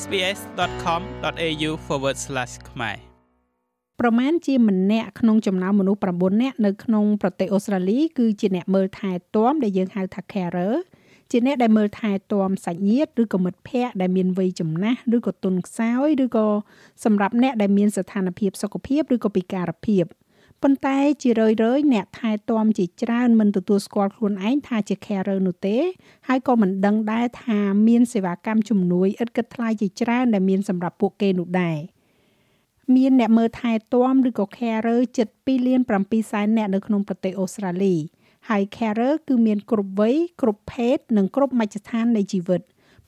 sbs.com.au/ ខ្មែរប្រមាណជាម្នាក់ក្នុងចំណោមមនុស្ស9នាក់នៅក្នុងប្រទេសអូស្ត្រាលីគឺជាអ្នកមើលថែទាំដែលយើងហៅថា carer ជាអ្នកដែលមើលថែទាំសាច់ញាតិឬក៏មិត្តភ័ក្តិដែលមានវ័យចំណាស់ឬក៏ទុនខ្សោយឬក៏សម្រាប់អ្នកដែលមានស្ថានភាពសុខភាពឬក៏ពិការភាព ប៉ុន្តែជារឿយៗអ្នកថែទាំជាច្រើនមិនទទួលស្គាល់ខ្លួនឯងថាជា carer នោះទេ ហើយក៏មិនដឹងដែរថាមានសេវាកម្មជំនួយឥតគិតថ្លៃជាច្រើនដែលមានសម្រាប់ពួកគេនោះដែរមានអ្នកមើលថែទាំឬក៏ carer ជិត2លាន7សែនអ្នកនៅក្នុងប្រទេសអូស្ត្រាលីហើយ carer គឺមានគ្រប់វ័យគ្រប់ភេទនិងគ្រប់មជ្ឈដ្ឋាននៃជីវិត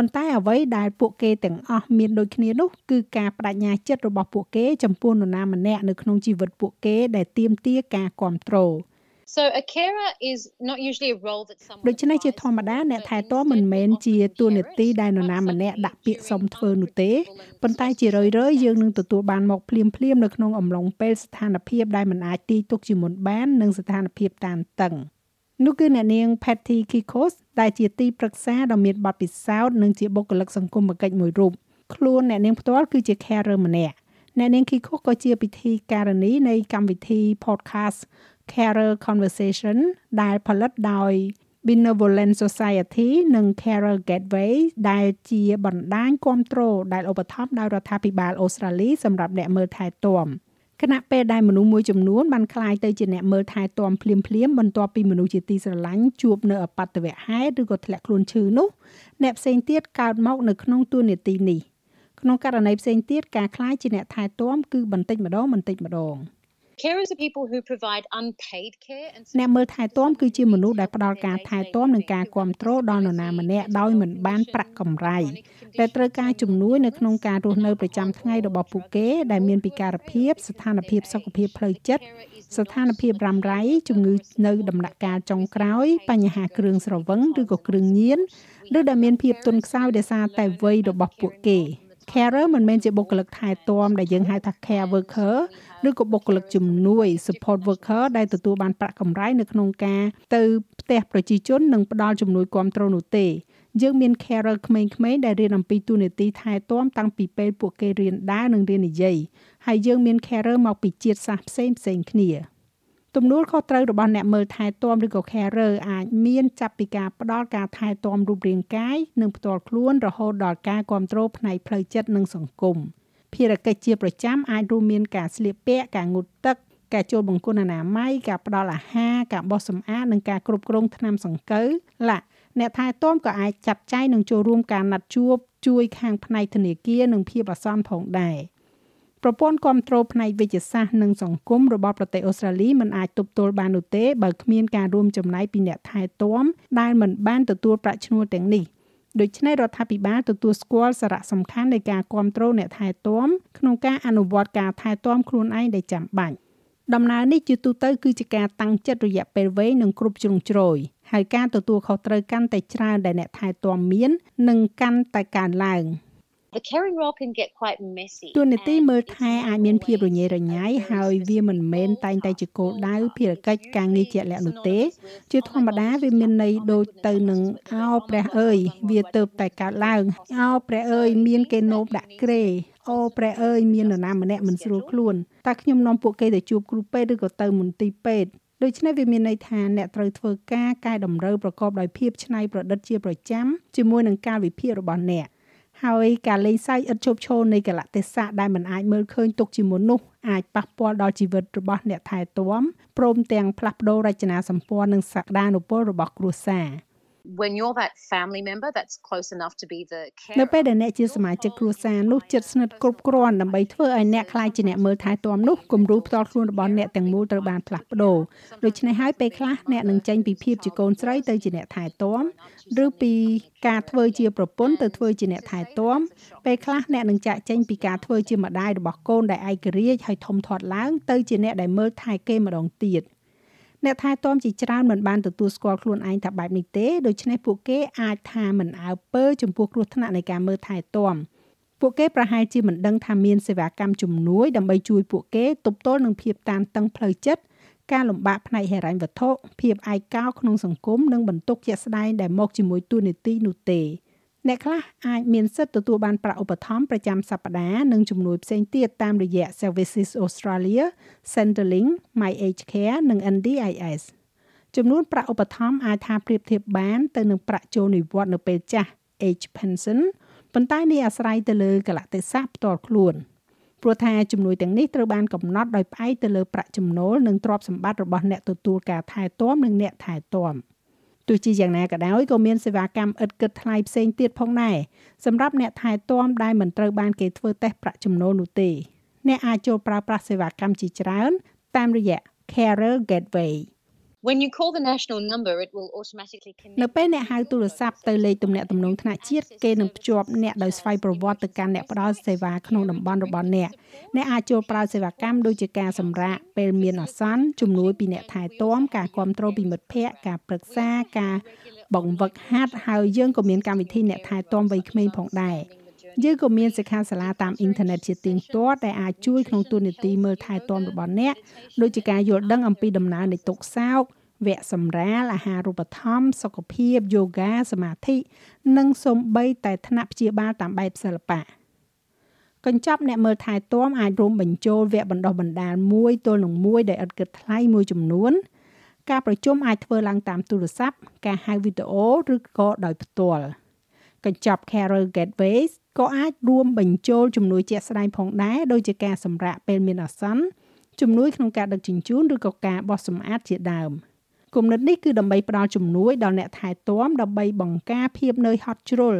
ប៉ុន្តែអ្វីដែលពួកគេទាំងអស់មានដូចគ្នានោះគឺការបដិញ្ញាចិត្តរបស់ពួកគេចំពោះនរណាម្នាក់នៅក្នុងជីវិតពួកគេដែលទាមទារការគ្រប់គ្រង So a carer is not usually a role that someone ដូច្នេះជាធម្មតាអ្នកថែទាំមិនមែនជាតួនាទីដែលនរណាម្នាក់ដាក់ពាក្យសុំធ្វើនោះទេប៉ុន្តែជារឿយៗយើងនឹងទទួលបានមកភ្លាមៗនៅក្នុងអំឡុងពេលស្ថានភាពដែលមិនអាចទីទុកជាមុនបាននិងស្ថានភាពតានតឹង។ នោះគឺអ្នកនាង Patty Kikos ដែលជាទីប្រឹក្សាដ៏មានបទពិសោធន៍និងជាបុគ្គលិកសង្គមគិច្ចមួយរូបខ្លួនអ្នកនាងផ្ទាល់គឺជា carer ម្នាក់អ្នកនាង Kikos ក៏ជាពិធីការនីនៃកម្មវិធី podcast Carer Conversation ដែលផលិតដោយ Benevolent Society និង Carer Gateway ដែលជាបណ្ដាញគ្រប់គ្រងដែលឧបត្ថម្ភដោយរដ្ឋាភិបាលអូស្ត្រាលីសម្រាប់អ្នកមើលថែទាំ។ ខណៈពេលដែលមនុស្សមួយចំនួនបានคล้ายទៅជាអ្នកមើលថែទាំភ្លាមភ្លាមបន្ទាប់ពីមនុស្សជាទីស្រឡាញ់ជួបនៅអបតវហេតុឬក៏ធ្លាក់ខ្លួនឈឺនោះអ្នកផ្សេងទៀតកើតមកនៅក្នុងទួលនីតិនេះក្នុងករណីផ្សេងទៀតការคล้ายជាអ្នកថែទាំគឺបន្តិចម្ដងបន្តិចម្ដង Carers are people who provide unpaid care and អ្នកមើលថែទាំគឺជាមនុស្សដែលផ្ដល់ការថែទាំនិងការគ្រប់គ្រងដល់នរណាម្នាក់ដោយមិនបានប្រាក់កម្រៃដែលត្រូវការជំនួយនៅក្នុងការរស់នៅប្រចាំថ្ងៃរបស់ពួកគេដែលមានពិការភាពស្ថានភាពសុខភាពផ្លូវចិត្តស្ថានភាពរ៉ាំរ៉ៃជំងឺនៅដំណាក់កាលចុងក្រោយបញ្ហាគ្រឿងស្រវឹងឬក៏គ្រឿងញៀនឬដែលមានភាពទន់ខ្សោយដោយសារតែវ័យរបស់ពួកគេ carer មិនមែនជាបុគ្គលិកថែទាំដែលយើងហៅថា care worker ឬក៏បុគ្គលិកជំនួយ support worker ដែលទទួលបានប្រាក់កម្រៃនៅក្នុងការទៅផ្ទះប្រជាជននិងផ្ដល់ជំនួយគ្រប់គ្រងនោះទេយើងមាន carer ក្មេងៗដែលរៀនអំពីទូនាទីថែទាំតាំងពីពេលពួកគេរៀនដើរនិងរៀននិយាយហើយយើងមាន carer មកពីជាតិសាសន៍ផ្សេងផ្សេងគ្នា ទំនួលខុសត្រូវរបស់អ្នកមើលថែទាំឬក៏ carer អាចមានចាប់ពីការផ្ដល់ការថែទាំរូបរាងកាយនិងផ្ទាល់ខ្លួនរហូតដល់ការគ្រប់គ្រងផ្នែកផ្លូវចិត្តនិងសង្គមភារកិច្ចជាប្រចាំអាចរួមមានការស្លៀកពាក់ការងូតទឹកការចូលបង្គន់អនាម័យការផ្ដល់អាហារការបោសសម្អាតនិងការគ្រប់គ្រងថ្នាំសង្កូវឡាអ្នកថែទាំក៏អាចចាត់ចែងនិងចូលរួមការណាត់ជួបជួយខាងផ្នែកធនាគារនិងភាពអាសន្នផងដែរ ប្រព័ន្ធគ្រប់គ្រងផ្នែកវិទ្យាសាស្ត្រនិងសង្គមរបស់ប្រទេសអូស្ត្រាលីមិនអាចទប់ទល់បាននោះទេបើគ្មានការរួមចំណែកពីអ្នកថែទាំដែលមិនបានទទួលប្រាក់ឈ្នួលទាំងនេះដូច្នេះរដ្ឋាភិបាលទទួលស្គាល់សារៈសំខាន់នៃការគ្រប់គ្រងអ្នកថែទាំក្នុងការអនុវត្តការថែទាំខ្លួនឯងដែលចាំបាច់ដំណើរនេះជាទូទៅគឺជាការតាំងចិត្តរយៈពេលវែងនិងគ្រប់ជ្រុងជ្រោយហើយការទទួលខុសត្រូវកាន់តែច្រើនដែលអ្នកថែទាំមាននឹងកាន់តែកើនឡើង The caring role can get quite messy. ទូនីតិមើលថែអាចមានភាពរញ៉េរញ៉ៃហើយវាមិនមែនតែងតែជាគោលដៅភារកិច្ចការងារជាក់លាក់នោះទេ ជាធម្មតាវាមានន័យដូចទៅនឹងអោព្រះអើយវាទៅតែកើតឡើងអោព្រះអើយមានគេនោមដាក់ក្រេអូព្រះអើយមាននរណាម្នាក់មិនស្រួលខ្លួនតើខ្ញុំនាំពួកគេទៅជួបគ្រូពេទ្យឬក៏ទៅមន្ទីរពេទ្យដូច្នេះវាមានន័យថាអ្នកត្រូវធ្វើការកែតម្រូវប្រកបដោយភាពច្នៃប្រឌិតជាប្រចាំជាមួយនឹងការវិភាគរបស់អ្នក ហើយការលេងសើចឥតឈប់ឈរនៃកលៈទេសៈដែលមិនអាចមើលឃើញទុកជាមុននោះអាចប៉ះពាល់ដល់ជីវិតរបស់អ្នកថែទាំព្រមទាំងផ្លាស់ប្ដូររចនាសម្ព័ន្ធនិងសក្តានុពលរបស់គ្រួសារ when you're that family member that's close enough to be the នៅពេលដែលអ្នកជាសមាជិកគ្រួសារនោះជិតស្និទ្ធគ្រប់គ្រាន់ដើម្បីធ្វើឲ្យអ្នកខ្លាចជាអ្នកមើលថែទាំនោះគំរូផ្ទាល់ខ្លួនរបស់អ្នកទាំងមូលត្រូវបានផ្លាស់ប្ដូរដូច្នេះហើយពេលខ្លះអ្នកនឹងចេញពីភាពជាកូនស្រីទៅជាអ្នកថែទាំឬពីការធ្វើជាប្រពន្ធទៅធ្វើជាអ្នកថែទាំពេលខ្លះអ្នកនឹងចាក់ចេញពីការធ្វើជាម្ដាយរបស់កូនដែលឯករាជ្យហើយធំធាត់ឡើងទៅជាអ្នកដែលមើលថែគេម្ដងទៀត។ អ្នកថែទាំជាច្រើនមិនបានទទួលស្គាល់ខ្លួនឯងថាបែបនេះទេដូច្នេះពួកគេអាចថាមិនអើពើចំពោះគ្រោះថ្នាក់នៃការមើលថែទាំពួកគេប្រហែលជាមិនដឹងថាមានសេវាកម្មជំនួយដើម្បីជួយពួកគេទប់ទល់នឹងភាពតានតឹងផ្លូវចិត្តការលំបាកផ្នែកហិរញ្ញវត្ថុភាពឯកោក្នុងសង្គមនិងបន្ទុកជាក់ស្ដែងដែលមកជាមួយទូនីតិនោះទេ អ្នកខ្លះអាចមានសិទ្ធិទទួលបានប្រាក់ឧបត្ថម្ភប្រចាំសប្តាហ៍និងជំនួយផ្សេងទៀតតាមរយៈ Services Australia, Centrelink, MyAgeCare និង NDIS ចំនួនប្រាក់ឧបត្ថម្ភអាចថាប្រៀបធៀបបានទៅនឹងប្រាក់ចូលនិវត្តន៍នៅពេលចាស់ age pension ប៉ុន្តែនេះអាស្រ័យទៅលើកលៈទេសៈផ្ទាល់ខ្លួនព្រោះថាជំនួយទាំងនេះត្រូវបានកំណត់ដោយផ្អែកទៅលើប្រាក់ចំណូលនិងទ្រព្យសម្បត្តិរបស់អ្នកទទួលការថែទាំនិងអ្នកថែទាំ ទោះជាយ៉ាងណាក៏ដោយក៏មានសេវាកម្មឥតគិតថ្លៃផ្សេងទៀតផងដែរសម្រាប់អ្នកថែទាំដែលមិនត្រូវបានគេធ្វើតេស្តប្រាក់ចំណូលនោះទេអ្នកអាចចូលប្រើប្រាស់សេវាកម្មជាច្រើនតាមរយៈ Carer Gateway When you call the national number it will automatically connect នៅពេលអ្នកហៅទូរស័ព្ទទៅលេខទំនាក់ទំនងថ្នាក់ជាតិគេនឹងភ្ជាប់អ្នកដោយស្វ័យប្រវត្តិទៅកាន់អ្នកផ្ដល់សេវាក្នុងតំបន់របស់អ្នកអ្នកអាចចូលប្រើសេវាកម្មដូចជាការសម្រាកពេលមានអាសន្នជំនួយពីអ្នកថែទាំការគ្រប់គ្រងពីមិត្តភ័ក្តិការប្រឹក្សាការបង្វឹកហាត់ហើយយើងក៏មានកម្មវិធីអ្នកថែទាំវ័យក្មេងផងដែរ យើងក៏មានសិក្ខាសាលាតាមអ៊ីនធឺណិតជាទៀងទាត់ដែលអាចជួយក្នុងទូនាទីមើលថែទាំរបស់អ្នកដូចជាការយល់ដឹងអំពីដំណើរនៃទុក្ខសោកវគ្គសម្រាលអាហារូបត្ថម្ភសុខភាពយូហ្គាសមាធិនិងសូម្បីតែថ្នាក់ព្យាបាលតាមបែបសិល្បៈកញ្ចប់អ្នកមើលថែទាំអាចរួមបញ្ចូលវគ្គបណ្ដុះបណ្ដាលមួយទល់នឹងមួយដែលឥតគិតថ្លៃមួយចំនួន ការប្រជុំអាចធ្វើឡើងតាមទូរស័ព្ទការហៅវីដេអូឬក៏ដោយផ្ទាល់កញ្ចប់ Carer Gateways ក៏អាចរួមបញ្ចូលជំនួយជាក់ស្ដែងផងដែរដូចជាការសម្រាកពេលមានអាសន្នជំនួយក្នុងការដឹកជញ្ជូនឬក៏ការបោសសម្អាតជាដើម។គំនិតនេះគឺដើម្បីផ្ដល់ជំនួយដល់អ្នកថែទាំដើម្បីបង្ការភាពនឿយហត់ជ្រុល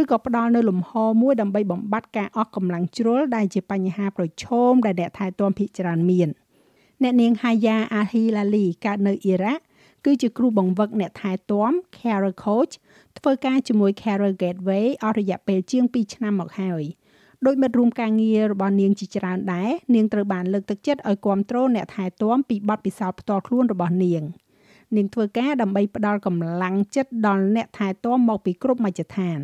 ឬក៏ផ្ដល់នៅលំហមួយដើម្បីបំបត្តិការអស់កម្លាំងជ្រុលដែលជាបញ្ហាប្រឈមដែលអ្នកថែទាំភាគច្រើនមានអ្នកនាង Haya Ahilali កើតនៅអ៊ីរ៉ាក់ គឺជាគ្រូបង្វឹកអ្នកថែទាំ Carer Coach ធ្វើការជាមួយ Carer Gateway អស់រយៈពេលជាង2ឆ្នាំមកហើយដោយមិត្តរួមការងាររបស់នាងជាច្រើនដែរនាងត្រូវបានលើកទឹកចិត្តឲ្យគ្រប់គ្រងអ្នកថែទាំពីបទពិសោធន៍ផ្ទាល់ខ្លួនរបស់នាង។នាងធ្វើការដើម្បីផ្ដល់កម្លាំងចិត្តដល់អ្នកថែទាំមកពីគ្រប់មជ្ឈដ្ឋាន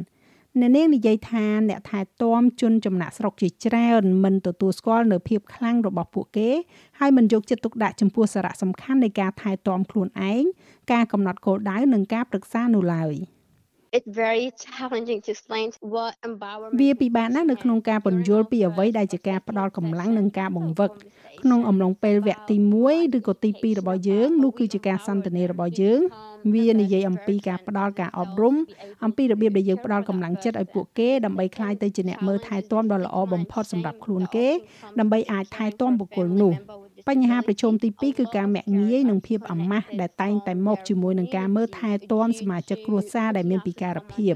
អ្នកនាងនិយាយថាអ្នកថែទាំជនចំណាក់ស្រុកជាច្រើនមិនទទួលស្គាល់នៅភាពខ្លាំងរបស់ពួកគេហើយមិនយកចិត្តទុកដាក់ចំពោះសារៈសំខាន់នៃការថែទាំខ្លួនឯងការកំណត់គោលដៅនិងការប្រឹក្សានោះឡើយ។ it's very challenging to explain what empowerment វាពិបាកណាស់នៅក្នុងការពន្យល់ពីអ្វីដែលជាការផ្ដល់កម្លាំងនិងការបង្វឹកក្នុងអំឡុងពេលវគ្គទី1ឬក៏ទី2របស់យើងនោះគឺជាការសន្ទនារបស់យើងវានិយាយអំពីការផ្ដល់ការអប់រំអំពីរបៀបដែលយើងផ្ដល់កម្លាំងចិត្តឲ្យពួកគេដើម្បីក្លាយទៅជាអ្នកមើលថែទាំដ៏ល្អបំផុតសម្រាប់ខ្លួនគេដើម្បីអាចថែទាំបុគ្គលនោះ បញ្ហាប្រឈមទី2គឺការមាក់ងាយនិងភាពអាម៉ាស់ដែលតែងតែមកជាមួយនឹងការមើលថែទាំសមាជិកគ្រួសារដែលមានពិការភាព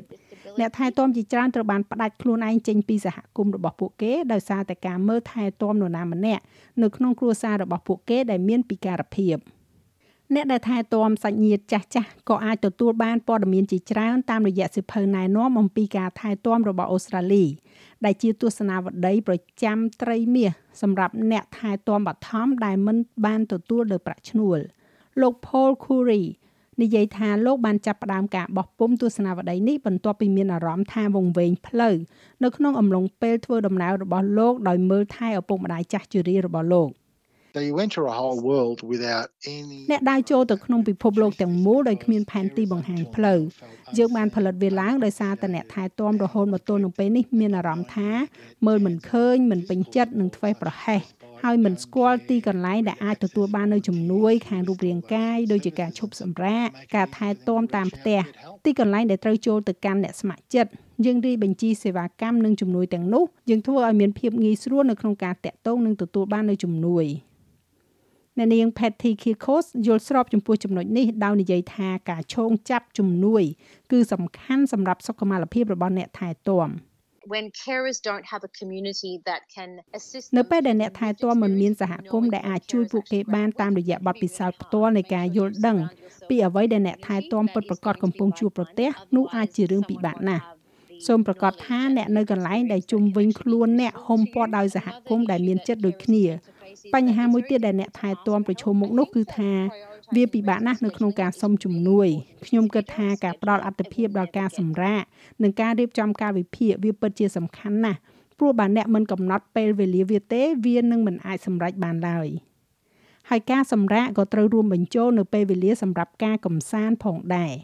អ្នកថែទាំជាច្រើនត្រូវបានផ្ដាច់ខ្លួនឯងចេញពីសហគមន៍របស់ពួកគេដោយសារតែការមើលថែទាំនរណាម្នាក់នៅក្នុងគ្រួសាររបស់ពួកគេដែលមានពិការភាពអ្នកដែលថែទាំសាច់ញាតិចាស់ចាស់ក៏អាចទទួលបានព័ត៌មានជាច្រើនតាមរយៈសិភៅណែនាំអំពីការថែទាំរបស់អូស្ត្រាលី ដែលជាទស្សនាវដ្តីប្រចាំត្រីមាសសម្រាប់អ្នកថែទាំបឋមដែលមិនបានទទួលលើប្រាក់ឈ្នួលលោក Paul Curry និយាយថាលោកបានចាប់ផ្ដើមការបោះពុំទស្សនាវដ្តីនេះបន្ទាប់ពីមានអារម្មណ៍ថាវង្វេងផ្លូវនៅក្នុងអំឡុងពេលធ្វើដំណើររបស់លោកដោយមើលថែឪពុកម្ដាយចាស់ជរារបស់លោក They went to a whole world without any អ្នកដើរចូលទៅក្នុងពិភពលោកទាំងមូលដោយគ្មានផែនទីបង្ហាញផ្លូវយើងបានផលិតវាឡើងដោយសារតែអ្នកថែទាំរហូតមកទល់នឹងពេលនេះមានអារម្មណ៍ថាមើលមិនឃើញមិនពេញចិត្តនឹងធ្វេសប្រហែសហើយមិនស្គាល់ទីកន្លែងដែលអាចទទួលបាននៅជំនួយខាងរូបរាងកាយដូចជាការឈប់សម្រាកការថែទាំតាមផ្ទះទីកន្លែងដែលត្រូវចូលទៅកាន់អ្នកស្ម័គ្រចិត្តយើងរីបញ្ជីសេវាកម្មនិងជំនួយទាំងនោះយើងធ្វើឲ្យមានភាពងាយស្រួលនៅក្នុងការតាក់ទងនិងទទួលបាននៅជំនួយ អ្នកនាង Patty Kirkos យល់ស្របចំពោះចំណុចនេះដោយនិយាយថាការឈោងចាប់ជំនួយ គឺសំខាន់សម្រាប់សុខុមាលភាពរបស់អ្នកថែទាំ when carers don't have a community that can assist នៅពេលដែលអ្នកថែទាំមិនមានសហគមន៍ដែលអាចជួយពួកគេបានតាមរយៈបទពិសោធន៍ផ្ទាល់នៃការយល់ដឹង ពីអ្វីដែលអ្នកថែទាំពិតប្រាកដកំពុងជួបប្រទះនោះអាចជារឿងពិបាកណាស់សូមប្រកាសថាអ្នកនៅកន្លែងដែលជុំវិញខ្លួនអ្នកហុំព័ទ្ធដោយសហគមន៍ដែលមានចិត្តដូចគ្នា បញ្ហាមួយទៀតដែលអ្នកថែទាំប្រឈមមុខនោះគឺថាវាពិបាកណាស់នៅក្នុងការសុំជំនួយខ្ញុំគិតថាការផ្ដល់អត្ថភាពដល់ការសម្រាកនិងការរៀបចំកាលវិភាគវាពិតជាសំខាន់ណាស់ព្រោះបើអ្នកមិនកំណត់ពេលវេលាវាទេវានឹងមិនអាចសម្រេចបានឡើយហើយការសម្រាកក៏ត្រូវរួមបញ្ចូលនៅពេលវេលាសម្រាប់ការកំសាន្តផងដែរ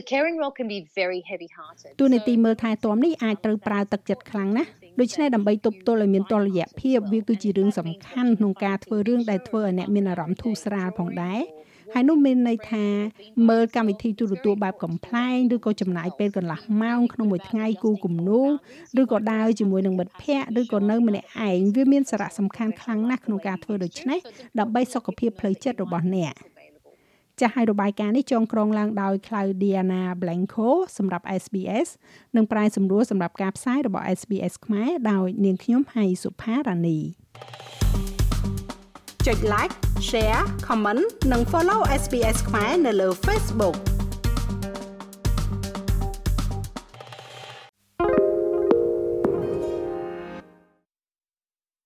The caring role can be very heavy hearted. ទូនីតិមើលថែទាំនេះអាចត្រូវប្រើទឹកចិត្តខ្លាំងណាស់ ដូច្នេះដើម្បីទប់ទល់ឲ្យមានតុល្យភាពវាគឺជារឿងសំខាន់ក្នុងការធ្វើរឿងដែលធ្វើឲ្យអ្នកមានអារម្មណ៍ធូរស្រាលផងដែរហើយនោះមានន័យថាមើលកម្មវិធីទូរទស្សន៍បែបកំ pl ែងឬក៏ចំណាយពេលកន្លះម៉ោងក្នុងមួយថ្ងៃគូគំនូឬក៏ដើរជាមួយនឹងមិត្តភ័ក្តិឬក៏នៅម្នាក់ឯងវាមានសារៈសំខាន់ខ្លាំងណាស់ក្នុងការធ្វើដូច្នេះដើម្បីសុខភាពផ្លូវចិត្តរបស់អ្នក ចាស់ឲ្យរបាយការណ៍នេះចងក្រងឡើងដោយ Claudiana Blanco សម្រាប់ SBS និងប្រាយសម្រួលសម្រាប់ការផ្សាយរបស់ SBS ខ្មែរដោយនាងខ្ញុំហៃសុផារ៉ានីចុច like share comment និង follow SBS ខ្មែរនៅលើ Facebook